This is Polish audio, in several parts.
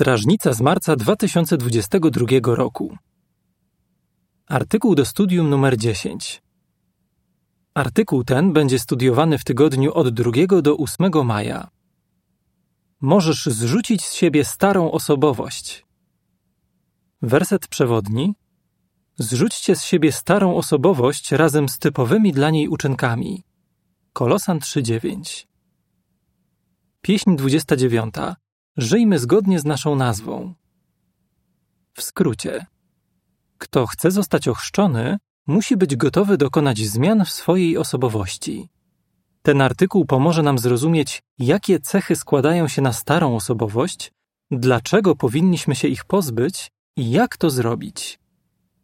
Strażnica z marca 2022 roku. Artykuł do studium numer 10. Artykuł ten będzie studiowany w tygodniu od 2 do 8 maja. Możesz zrzucić z siebie starą osobowość. Werset przewodni. Zrzućcie z siebie starą osobowość razem z typowymi dla niej uczynkami. Kolosan 3:9. Pieśń 29. Żyjmy zgodnie z naszą nazwą. W skrócie. Kto chce zostać ochrzczony, musi być gotowy dokonać zmian w swojej osobowości. Ten artykuł pomoże nam zrozumieć, jakie cechy składają się na starą osobowość, dlaczego powinniśmy się ich pozbyć i jak to zrobić.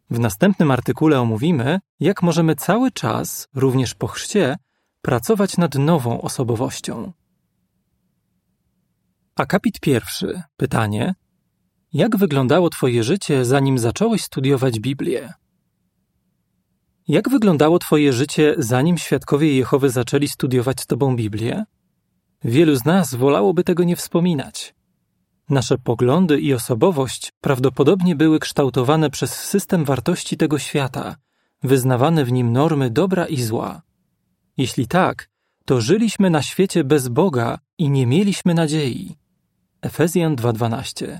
W następnym artykule omówimy, jak możemy cały czas, również po chrzcie, pracować nad nową osobowością. Akapit pierwszy. Pytanie: Jak wyglądało Twoje życie, zanim zacząłeś studiować Biblię? Jak wyglądało Twoje życie, zanim świadkowie Jehowy zaczęli studiować z Tobą Biblię? Wielu z nas wolałoby tego nie wspominać. Nasze poglądy i osobowość prawdopodobnie były kształtowane przez system wartości tego świata, wyznawane w nim normy dobra i zła. Jeśli tak, to żyliśmy na świecie bez Boga i nie mieliśmy nadziei. Efezjan 2:12.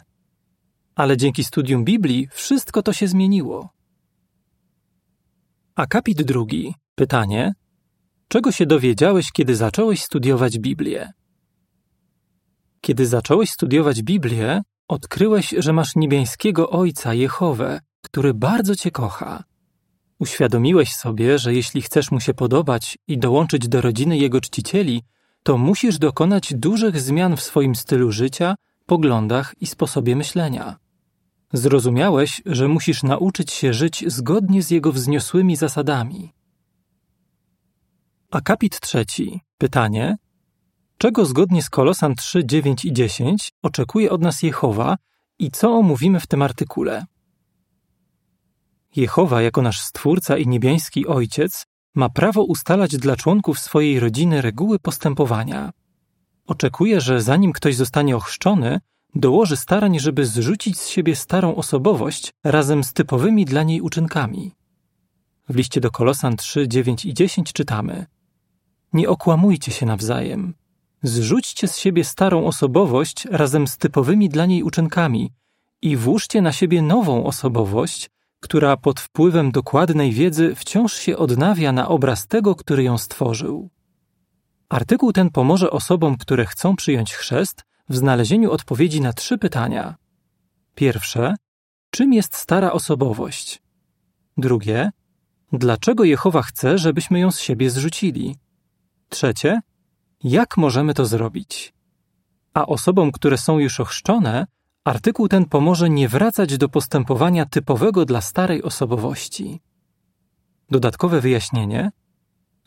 Ale dzięki studium Biblii wszystko to się zmieniło. Akapit drugi. Pytanie: Czego się dowiedziałeś, kiedy zacząłeś studiować Biblię? Kiedy zacząłeś studiować Biblię, odkryłeś, że masz niebiańskiego Ojca Jehowę, który bardzo cię kocha. Uświadomiłeś sobie, że jeśli chcesz mu się podobać i dołączyć do rodziny jego czcicieli, to musisz dokonać dużych zmian w swoim stylu życia, poglądach i sposobie myślenia. Zrozumiałeś, że musisz nauczyć się żyć zgodnie z jego wzniosłymi zasadami. Akapit trzeci. Pytanie: Czego zgodnie z Kolosan 3, 9 i 10 oczekuje od nas Jehowa i co omówimy w tym artykule? Jehowa, jako nasz Stwórca i niebiański Ojciec, ma prawo ustalać dla członków swojej rodziny reguły postępowania. Oczekuje, że zanim ktoś zostanie ochrzczony, dołoży starań, żeby zrzucić z siebie starą osobowość razem z typowymi dla niej uczynkami. W liście do Kolosan 3, 9 i 10 czytamy: Nie okłamujcie się nawzajem. Zrzućcie z siebie starą osobowość razem z typowymi dla niej uczynkami i włóżcie na siebie nową osobowość, która pod wpływem dokładnej wiedzy wciąż się odnawia na obraz tego, który ją stworzył. Artykuł ten pomoże osobom, które chcą przyjąć chrzest, w znalezieniu odpowiedzi na trzy pytania. Pierwsze: czym jest stara osobowość? Drugie: dlaczego Jehowa chce, żebyśmy ją z siebie zrzucili? Trzecie: jak możemy to zrobić? A osobom, które są już ochrzczone, artykuł ten pomoże nie wracać do postępowania typowego dla starej osobowości. Dodatkowe wyjaśnienie: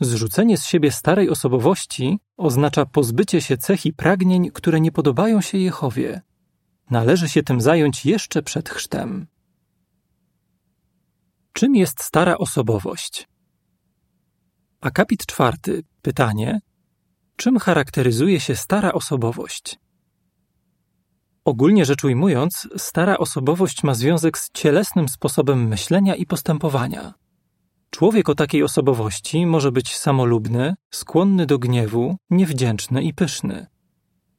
Zrzucenie z siebie starej osobowości oznacza pozbycie się cech i pragnień, które nie podobają się Jehowie. Należy się tym zająć jeszcze przed chrztem. Czym jest stara osobowość? Akapit czwarty. Pytanie: Czym charakteryzuje się stara osobowość? Ogólnie rzecz ujmując, stara osobowość ma związek z cielesnym sposobem myślenia i postępowania. Człowiek o takiej osobowości może być samolubny, skłonny do gniewu, niewdzięczny i pyszny.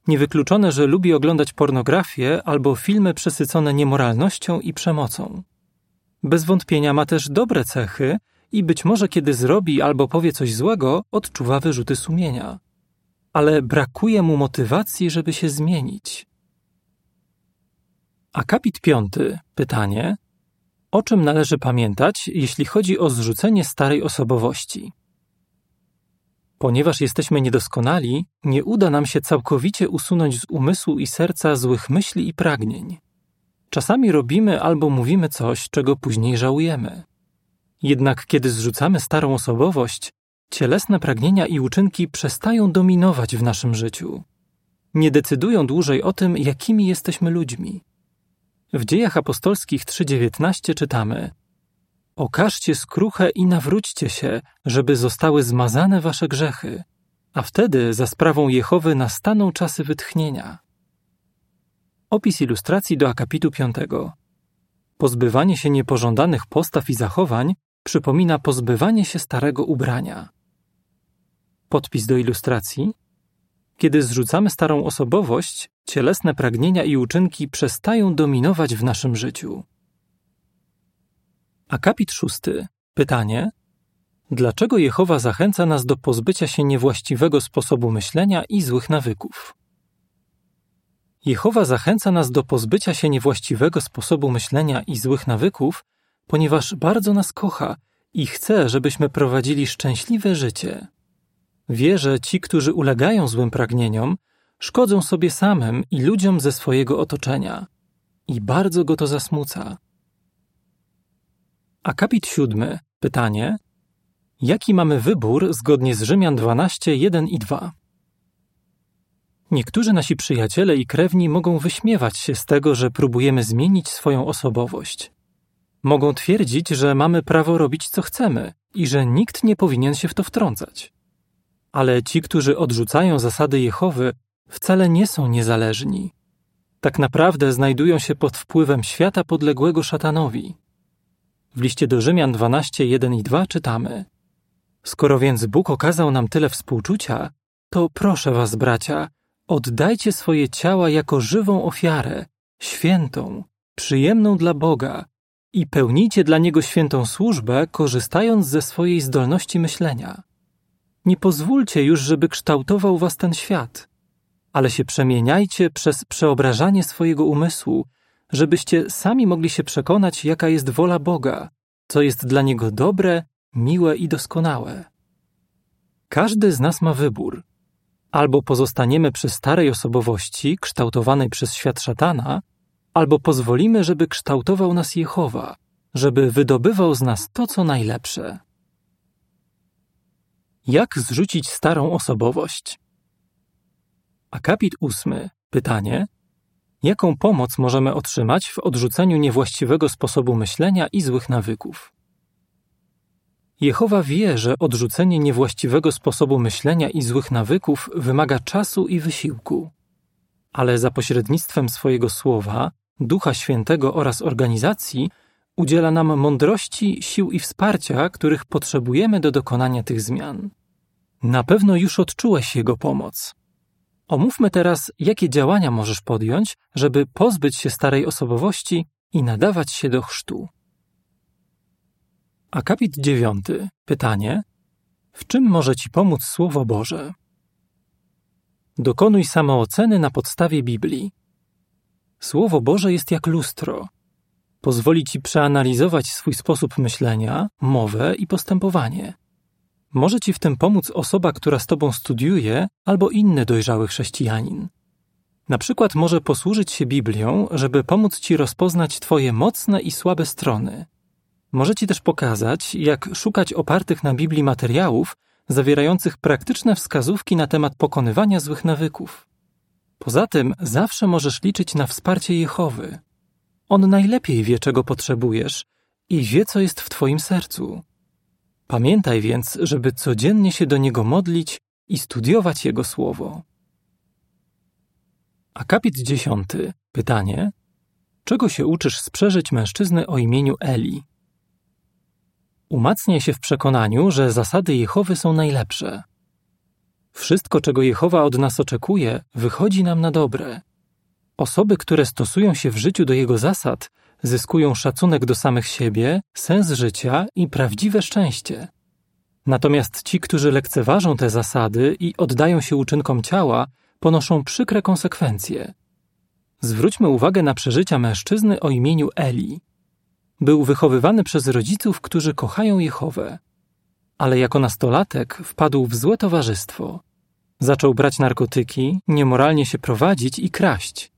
Niewykluczone, że lubi oglądać pornografię albo filmy przesycone niemoralnością i przemocą. Bez wątpienia ma też dobre cechy i być może kiedy zrobi albo powie coś złego, odczuwa wyrzuty sumienia. Ale brakuje mu motywacji, żeby się zmienić. Akapit piąty. Pytanie: o czym należy pamiętać, jeśli chodzi o zrzucenie starej osobowości? Ponieważ jesteśmy niedoskonali, nie uda nam się całkowicie usunąć z umysłu i serca złych myśli i pragnień. Czasami robimy albo mówimy coś, czego później żałujemy. Jednak kiedy zrzucamy starą osobowość, cielesne pragnienia i uczynki przestają dominować w naszym życiu. Nie decydują dłużej o tym, jakimi jesteśmy ludźmi. W dziejach apostolskich 3:19 czytamy: Okażcie skruchę i nawróćcie się, żeby zostały zmazane wasze grzechy, a wtedy za sprawą Jehowy nastaną czasy wytchnienia. Opis ilustracji do akapitu 5. Pozbywanie się niepożądanych postaw i zachowań przypomina pozbywanie się starego ubrania. Podpis do ilustracji. Kiedy zrzucamy starą osobowość, cielesne pragnienia i uczynki przestają dominować w naszym życiu. Akapit szósty. Pytanie: Dlaczego Jehowa zachęca nas do pozbycia się niewłaściwego sposobu myślenia i złych nawyków? Jehowa zachęca nas do pozbycia się niewłaściwego sposobu myślenia i złych nawyków, ponieważ bardzo nas kocha i chce, żebyśmy prowadzili szczęśliwe życie. Wie, że ci, którzy ulegają złym pragnieniom, szkodzą sobie samym i ludziom ze swojego otoczenia. I bardzo go to zasmuca. Akapit siódmy. Pytanie: Jaki mamy wybór zgodnie z Rzymian 12, 1 i 2? Niektórzy nasi przyjaciele i krewni mogą wyśmiewać się z tego, że próbujemy zmienić swoją osobowość. Mogą twierdzić, że mamy prawo robić co chcemy i że nikt nie powinien się w to wtrącać. Ale ci, którzy odrzucają zasady Jehowy, wcale nie są niezależni. Tak naprawdę znajdują się pod wpływem świata podległego szatanowi. W liście do Rzymian 12, 1 i 2 czytamy: Skoro więc Bóg okazał nam tyle współczucia, to proszę was, bracia, oddajcie swoje ciała jako żywą ofiarę, świętą, przyjemną dla Boga i pełnijcie dla Niego świętą służbę, korzystając ze swojej zdolności myślenia. Nie pozwólcie już, żeby kształtował was ten świat, ale się przemieniajcie przez przeobrażanie swojego umysłu, żebyście sami mogli się przekonać, jaka jest wola Boga, co jest dla Niego dobre, miłe i doskonałe. Każdy z nas ma wybór. Albo pozostaniemy przy starej osobowości, kształtowanej przez świat szatana, albo pozwolimy, żeby kształtował nas Jehowa, żeby wydobywał z nas to, co najlepsze. Jak zrzucić starą osobowość? Akapit ósmy. Pytanie: Jaką pomoc możemy otrzymać w odrzuceniu niewłaściwego sposobu myślenia i złych nawyków? Jehowa wie, że odrzucenie niewłaściwego sposobu myślenia i złych nawyków wymaga czasu i wysiłku. Ale za pośrednictwem swojego słowa, Ducha Świętego oraz organizacji udziela nam mądrości, sił i wsparcia, których potrzebujemy do dokonania tych zmian. Na pewno już odczułeś Jego pomoc. Omówmy teraz, jakie działania możesz podjąć, żeby pozbyć się starej osobowości i nadawać się do chrztu. Akapit dziewiąty. Pytanie: W czym może Ci pomóc Słowo Boże? Dokonuj samooceny na podstawie Biblii. Słowo Boże jest jak lustro. Pozwoli Ci przeanalizować swój sposób myślenia, mowę i postępowanie. Może Ci w tym pomóc osoba, która z Tobą studiuje, albo inny dojrzały chrześcijanin. Na przykład może posłużyć się Biblią, żeby pomóc Ci rozpoznać Twoje mocne i słabe strony. Może Ci też pokazać, jak szukać opartych na Biblii materiałów zawierających praktyczne wskazówki na temat pokonywania złych nawyków. Poza tym zawsze możesz liczyć na wsparcie Jehowy. On najlepiej wie, czego potrzebujesz i wie, co jest w Twoim sercu. Pamiętaj więc, żeby codziennie się do Niego modlić i studiować Jego Słowo. Akapit dziesiąty. Pytanie. Czego się uczysz z przeżyć mężczyzny o imieniu Eli? Umacniaj się w przekonaniu, że zasady Jehowy są najlepsze. Wszystko, czego Jehowa od nas oczekuje, wychodzi nam na dobre. Osoby, które stosują się w życiu do Jego zasad, zyskują szacunek do samych siebie, sens życia i prawdziwe szczęście. Natomiast ci, którzy lekceważą te zasady i oddają się uczynkom ciała, ponoszą przykre konsekwencje. Zwróćmy uwagę na przeżycia mężczyzny o imieniu Eli. Był wychowywany przez rodziców, którzy kochają Jehowę. Ale jako nastolatek wpadł w złe towarzystwo. Zaczął brać narkotyki, niemoralnie się prowadzić i kraść.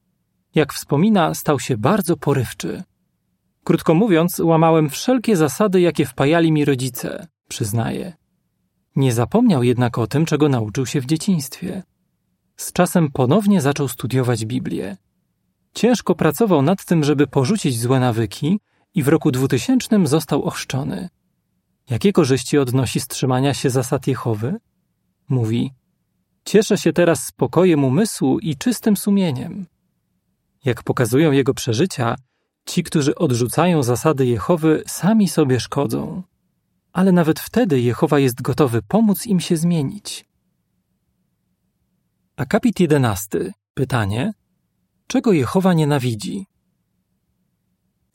Jak wspomina, stał się bardzo porywczy. Krótko mówiąc, łamałem wszelkie zasady, jakie wpajali mi rodzice, przyznaje. Nie zapomniał jednak o tym, czego nauczył się w dzieciństwie. Z czasem ponownie zaczął studiować Biblię. Ciężko pracował nad tym, żeby porzucić złe nawyki i w roku 2000 został ochrzczony. Jakie korzyści odnosi z trzymania się zasad Jehowy? Mówi: Cieszę się teraz spokojem umysłu i czystym sumieniem. Jak pokazują jego przeżycia, ci, którzy odrzucają zasady Jehowy, sami sobie szkodzą. Ale nawet wtedy Jehowa jest gotowy pomóc im się zmienić. Akapit jedenasty. Pytanie: Czego Jehowa nienawidzi?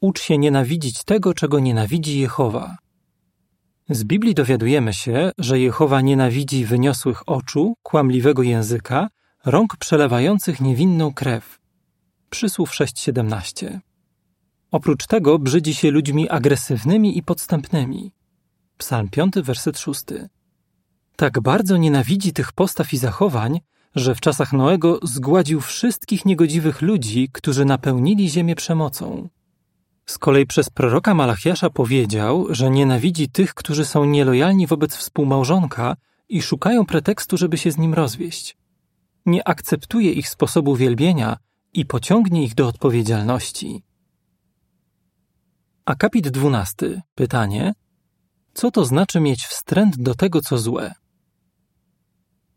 Ucz się nienawidzić tego, czego nienawidzi Jehowa. Z Biblii dowiadujemy się, że Jehowa nienawidzi wyniosłych oczu, kłamliwego języka, rąk przelewających niewinną krew. Przysłów 6:17. Oprócz tego brzydzi się ludźmi agresywnymi i podstępnymi. Psalm 5, werset 6. Tak bardzo nienawidzi tych postaw i zachowań, że w czasach Noego zgładził wszystkich niegodziwych ludzi, którzy napełnili ziemię przemocą. Z kolei przez proroka Malachiasza powiedział, że nienawidzi tych, którzy są nielojalni wobec współmałżonka i szukają pretekstu, żeby się z nim rozwieść. Nie akceptuje ich sposobu wielbienia i pociągnie ich do odpowiedzialności. Akapit 12. Pytanie: Co to znaczy mieć wstręt do tego, co złe?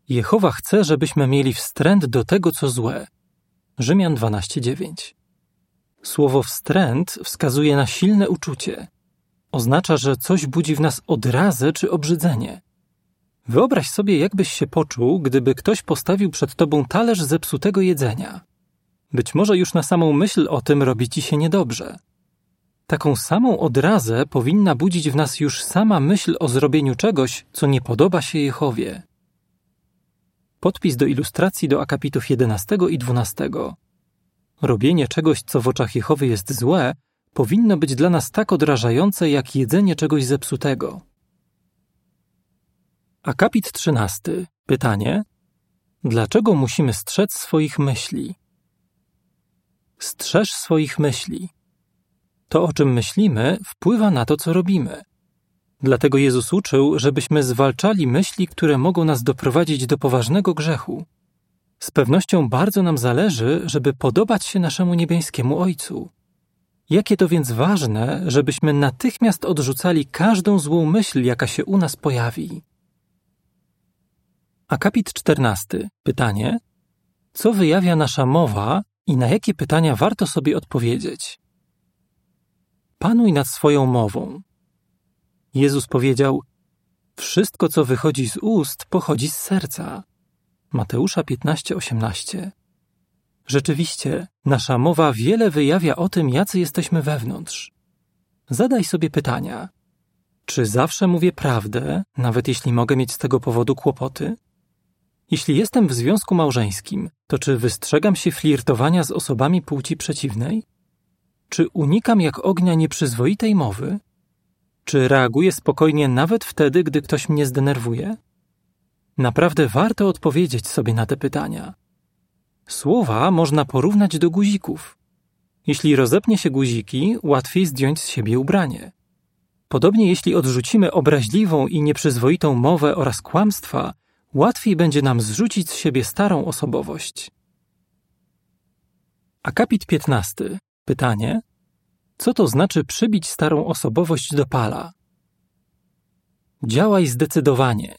Jehowa chce, żebyśmy mieli wstręt do tego, co złe. Rzymian 12:9. Słowo wstręt wskazuje na silne uczucie. Oznacza, że coś budzi w nas odrazę czy obrzydzenie. Wyobraź sobie, jakbyś się poczuł, gdyby ktoś postawił przed tobą talerz zepsutego jedzenia. Być może już na samą myśl o tym robi ci się niedobrze. Taką samą odrazę powinna budzić w nas już sama myśl o zrobieniu czegoś, co nie podoba się Jehowie. Podpis do ilustracji do akapitów 11 i 12. Robienie czegoś, co w oczach Jehowy jest złe, powinno być dla nas tak odrażające, jak jedzenie czegoś zepsutego. Akapit 13. Pytanie: Dlaczego musimy strzec swoich myśli? Strzeż swoich myśli. To, o czym myślimy, wpływa na to, co robimy. Dlatego Jezus uczył, żebyśmy zwalczali myśli, które mogą nas doprowadzić do poważnego grzechu. Z pewnością bardzo nam zależy, żeby podobać się naszemu niebiańskiemu Ojcu. Jakie to więc ważne, żebyśmy natychmiast odrzucali każdą złą myśl, jaka się u nas pojawi. Akapit 14. Pytanie: Co wyjawia nasza mowa i na jakie pytania warto sobie odpowiedzieć? Panuj nad swoją mową. Jezus powiedział: Wszystko, co wychodzi z ust, pochodzi z serca. Mateusza 15:18. Rzeczywiście, nasza mowa wiele wyjawia o tym, jacy jesteśmy wewnątrz. Zadaj sobie pytania: czy zawsze mówię prawdę, nawet jeśli mogę mieć z tego powodu kłopoty? Jeśli jestem w związku małżeńskim, to czy wystrzegam się flirtowania z osobami płci przeciwnej? Czy unikam jak ognia nieprzyzwoitej mowy? Czy reaguję spokojnie nawet wtedy, gdy ktoś mnie zdenerwuje? Naprawdę warto odpowiedzieć sobie na te pytania. Słowa można porównać do guzików. Jeśli rozepnie się guziki, łatwiej zdjąć z siebie ubranie. Podobnie jeśli odrzucimy obraźliwą i nieprzyzwoitą mowę oraz kłamstwa, łatwiej będzie nam zrzucić z siebie starą osobowość. Akapit 15. Pytanie: Co to znaczy przybić starą osobowość do pala? Działaj zdecydowanie.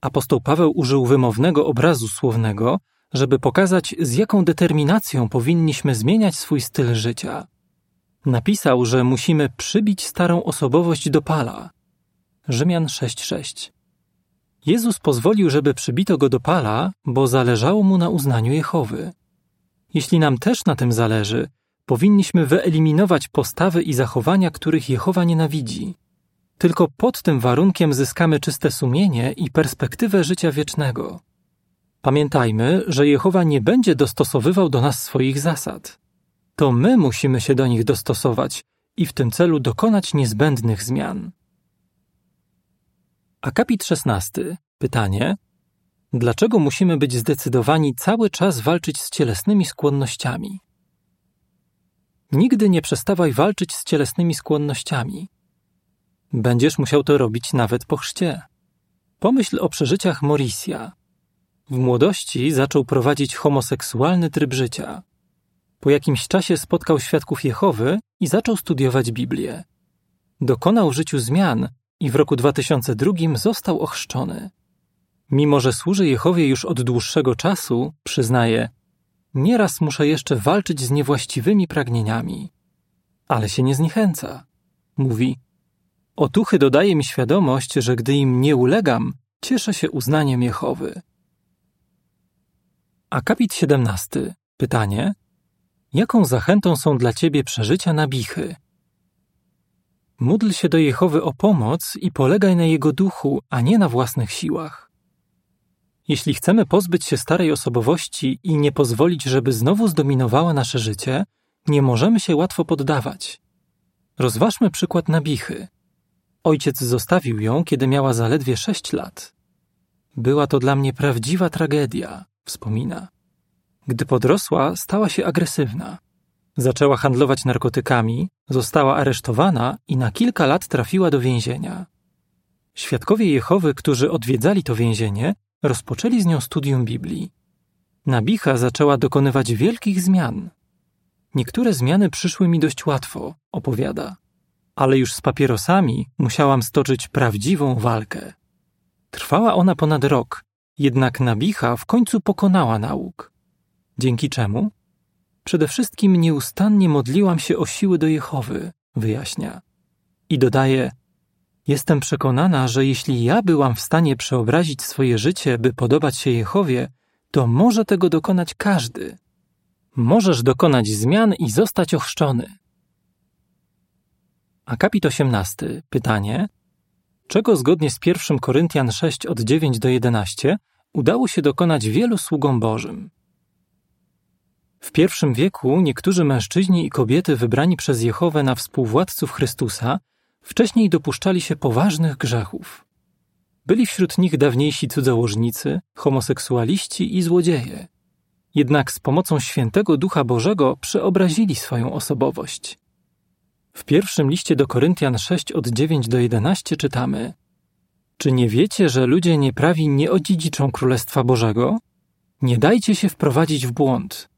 Apostoł Paweł użył wymownego obrazu słownego, żeby pokazać, z jaką determinacją powinniśmy zmieniać swój styl życia. Napisał, że musimy przybić starą osobowość do pala. Rzymian 6:6. Jezus pozwolił, żeby przybito go do pala, bo zależało mu na uznaniu Jehowy. Jeśli nam też na tym zależy, powinniśmy wyeliminować postawy i zachowania, których Jehowa nienawidzi. Tylko pod tym warunkiem zyskamy czyste sumienie i perspektywę życia wiecznego. Pamiętajmy, że Jehowa nie będzie dostosowywał do nas swoich zasad. To my musimy się do nich dostosować i w tym celu dokonać niezbędnych zmian. Akapit 16. Pytanie: Dlaczego musimy być zdecydowani cały czas walczyć z cielesnymi skłonnościami? Nigdy nie przestawaj walczyć z cielesnymi skłonnościami. Będziesz musiał to robić nawet po chrzcie. Pomyśl o przeżyciach Morisia. W młodości zaczął prowadzić homoseksualny tryb życia. Po jakimś czasie spotkał świadków Jehowy i zaczął studiować Biblię. Dokonał w życiu zmian i w roku 2002 został ochrzczony. Mimo, że służy Jehowie już od dłuższego czasu, przyznaje: nieraz muszę jeszcze walczyć z niewłaściwymi pragnieniami. Ale się nie zniechęca. Mówi: Otuchy dodaje mi świadomość, że gdy im nie ulegam, cieszę się uznaniem Jehowy. Akapit 17. Pytanie: Jaką zachętą są dla ciebie przeżycia na bichy? Módl się do Jehowy o pomoc i polegaj na Jego duchu, a nie na własnych siłach. Jeśli chcemy pozbyć się starej osobowości i nie pozwolić, żeby znowu zdominowała nasze życie, nie możemy się łatwo poddawać. Rozważmy przykład Nabichy. Ojciec zostawił ją, kiedy miała zaledwie sześć lat. Była to dla mnie prawdziwa tragedia, wspomina. Gdy podrosła, stała się agresywna. Zaczęła handlować narkotykami, została aresztowana i na kilka lat trafiła do więzienia. Świadkowie Jehowy, którzy odwiedzali to więzienie, rozpoczęli z nią studium Biblii. Nabicha zaczęła dokonywać wielkich zmian. Niektóre zmiany przyszły mi dość łatwo, opowiada, ale już z papierosami musiałam stoczyć prawdziwą walkę. Trwała ona ponad rok, jednak Nabicha w końcu pokonała nauk. Dzięki czemu? Przede wszystkim nieustannie modliłam się o siły do Jehowy, wyjaśnia. I dodaje: Jestem przekonana, że jeśli ja byłam w stanie przeobrazić swoje życie, by podobać się Jehowie, to może tego dokonać każdy. Możesz dokonać zmian i zostać ochrzczony. Akapit 18. Pytanie: Czego zgodnie z 1 Koryntian 6 od 9 do 11 udało się dokonać wielu sługom Bożym? W pierwszym wieku niektórzy mężczyźni i kobiety wybrani przez Jehowę na współwładców Chrystusa wcześniej dopuszczali się poważnych grzechów. Byli wśród nich dawniejsi cudzołożnicy, homoseksualiści i złodzieje. Jednak z pomocą świętego Ducha Bożego przeobrazili swoją osobowość. W pierwszym liście do Koryntian 6 od 9 do 11 czytamy: Czy nie wiecie, że ludzie nieprawi nie odziedziczą Królestwa Bożego? Nie dajcie się wprowadzić w błąd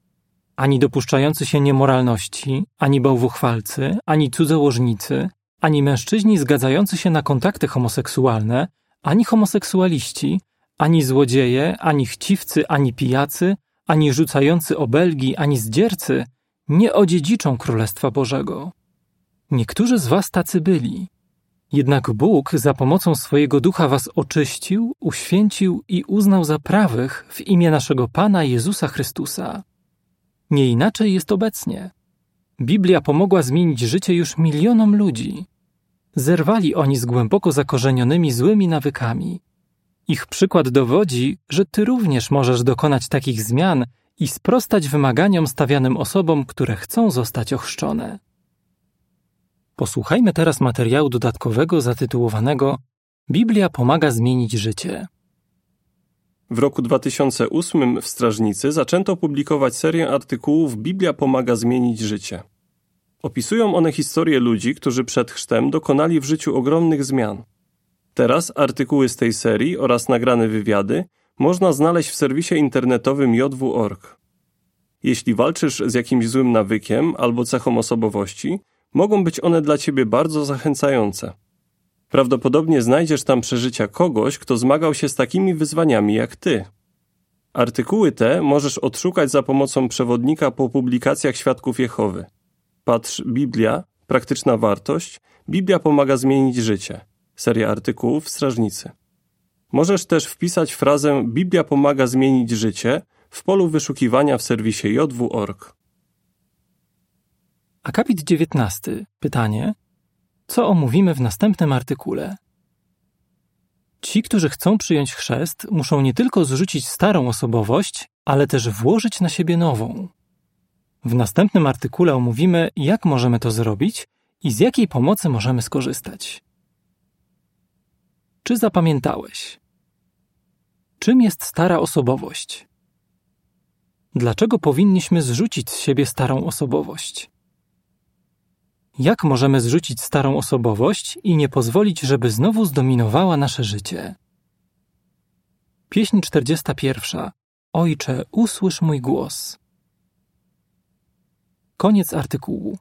ani dopuszczający się niemoralności, ani bałwochwalcy, ani cudzołożnicy, ani mężczyźni zgadzający się na kontakty homoseksualne, ani homoseksualiści, ani złodzieje, ani chciwcy, ani pijacy, ani rzucający obelgi, ani zdziercy nie odziedziczą Królestwa Bożego. Niektórzy z was tacy byli. Jednak Bóg za pomocą swojego ducha was oczyścił, uświęcił i uznał za prawych w imię naszego Pana Jezusa Chrystusa. Nie inaczej jest obecnie. Biblia pomogła zmienić życie już milionom ludzi. Zerwali oni z głęboko zakorzenionymi złymi nawykami. Ich przykład dowodzi, że ty również możesz dokonać takich zmian i sprostać wymaganiom stawianym osobom, które chcą zostać ochrzczone. Posłuchajmy teraz materiału dodatkowego zatytułowanego Biblia pomaga zmienić życie. W roku 2008 w Strażnicy zaczęto publikować serię artykułów Biblia pomaga zmienić życie. Opisują one historię ludzi, którzy przed chrztem dokonali w życiu ogromnych zmian. Teraz artykuły z tej serii oraz nagrane wywiady można znaleźć w serwisie internetowym jw.org. Jeśli walczysz z jakimś złym nawykiem albo cechą osobowości, mogą być one dla ciebie bardzo zachęcające. Prawdopodobnie znajdziesz tam przeżycia kogoś, kto zmagał się z takimi wyzwaniami jak ty. Artykuły te możesz odszukać za pomocą przewodnika po publikacjach Świadków Jehowy. Patrz Biblia, praktyczna wartość, Biblia pomaga zmienić życie. Seria artykułów w Strażnicy. Możesz też wpisać frazę Biblia pomaga zmienić życie w polu wyszukiwania w serwisie jw.org. Akapit 19. Pytanie: co omówimy w następnym artykule. Ci, którzy chcą przyjąć chrzest, muszą nie tylko zrzucić starą osobowość, ale też włożyć na siebie nową. W następnym artykule omówimy, jak możemy to zrobić i z jakiej pomocy możemy skorzystać. Czy zapamiętałeś? Czym jest stara osobowość? Dlaczego powinniśmy zrzucić z siebie starą osobowość? Jak możemy zrzucić starą osobowość i nie pozwolić, żeby znowu zdominowała nasze życie? Pieśń 41. Ojcze, usłysz mój głos. Koniec artykułu.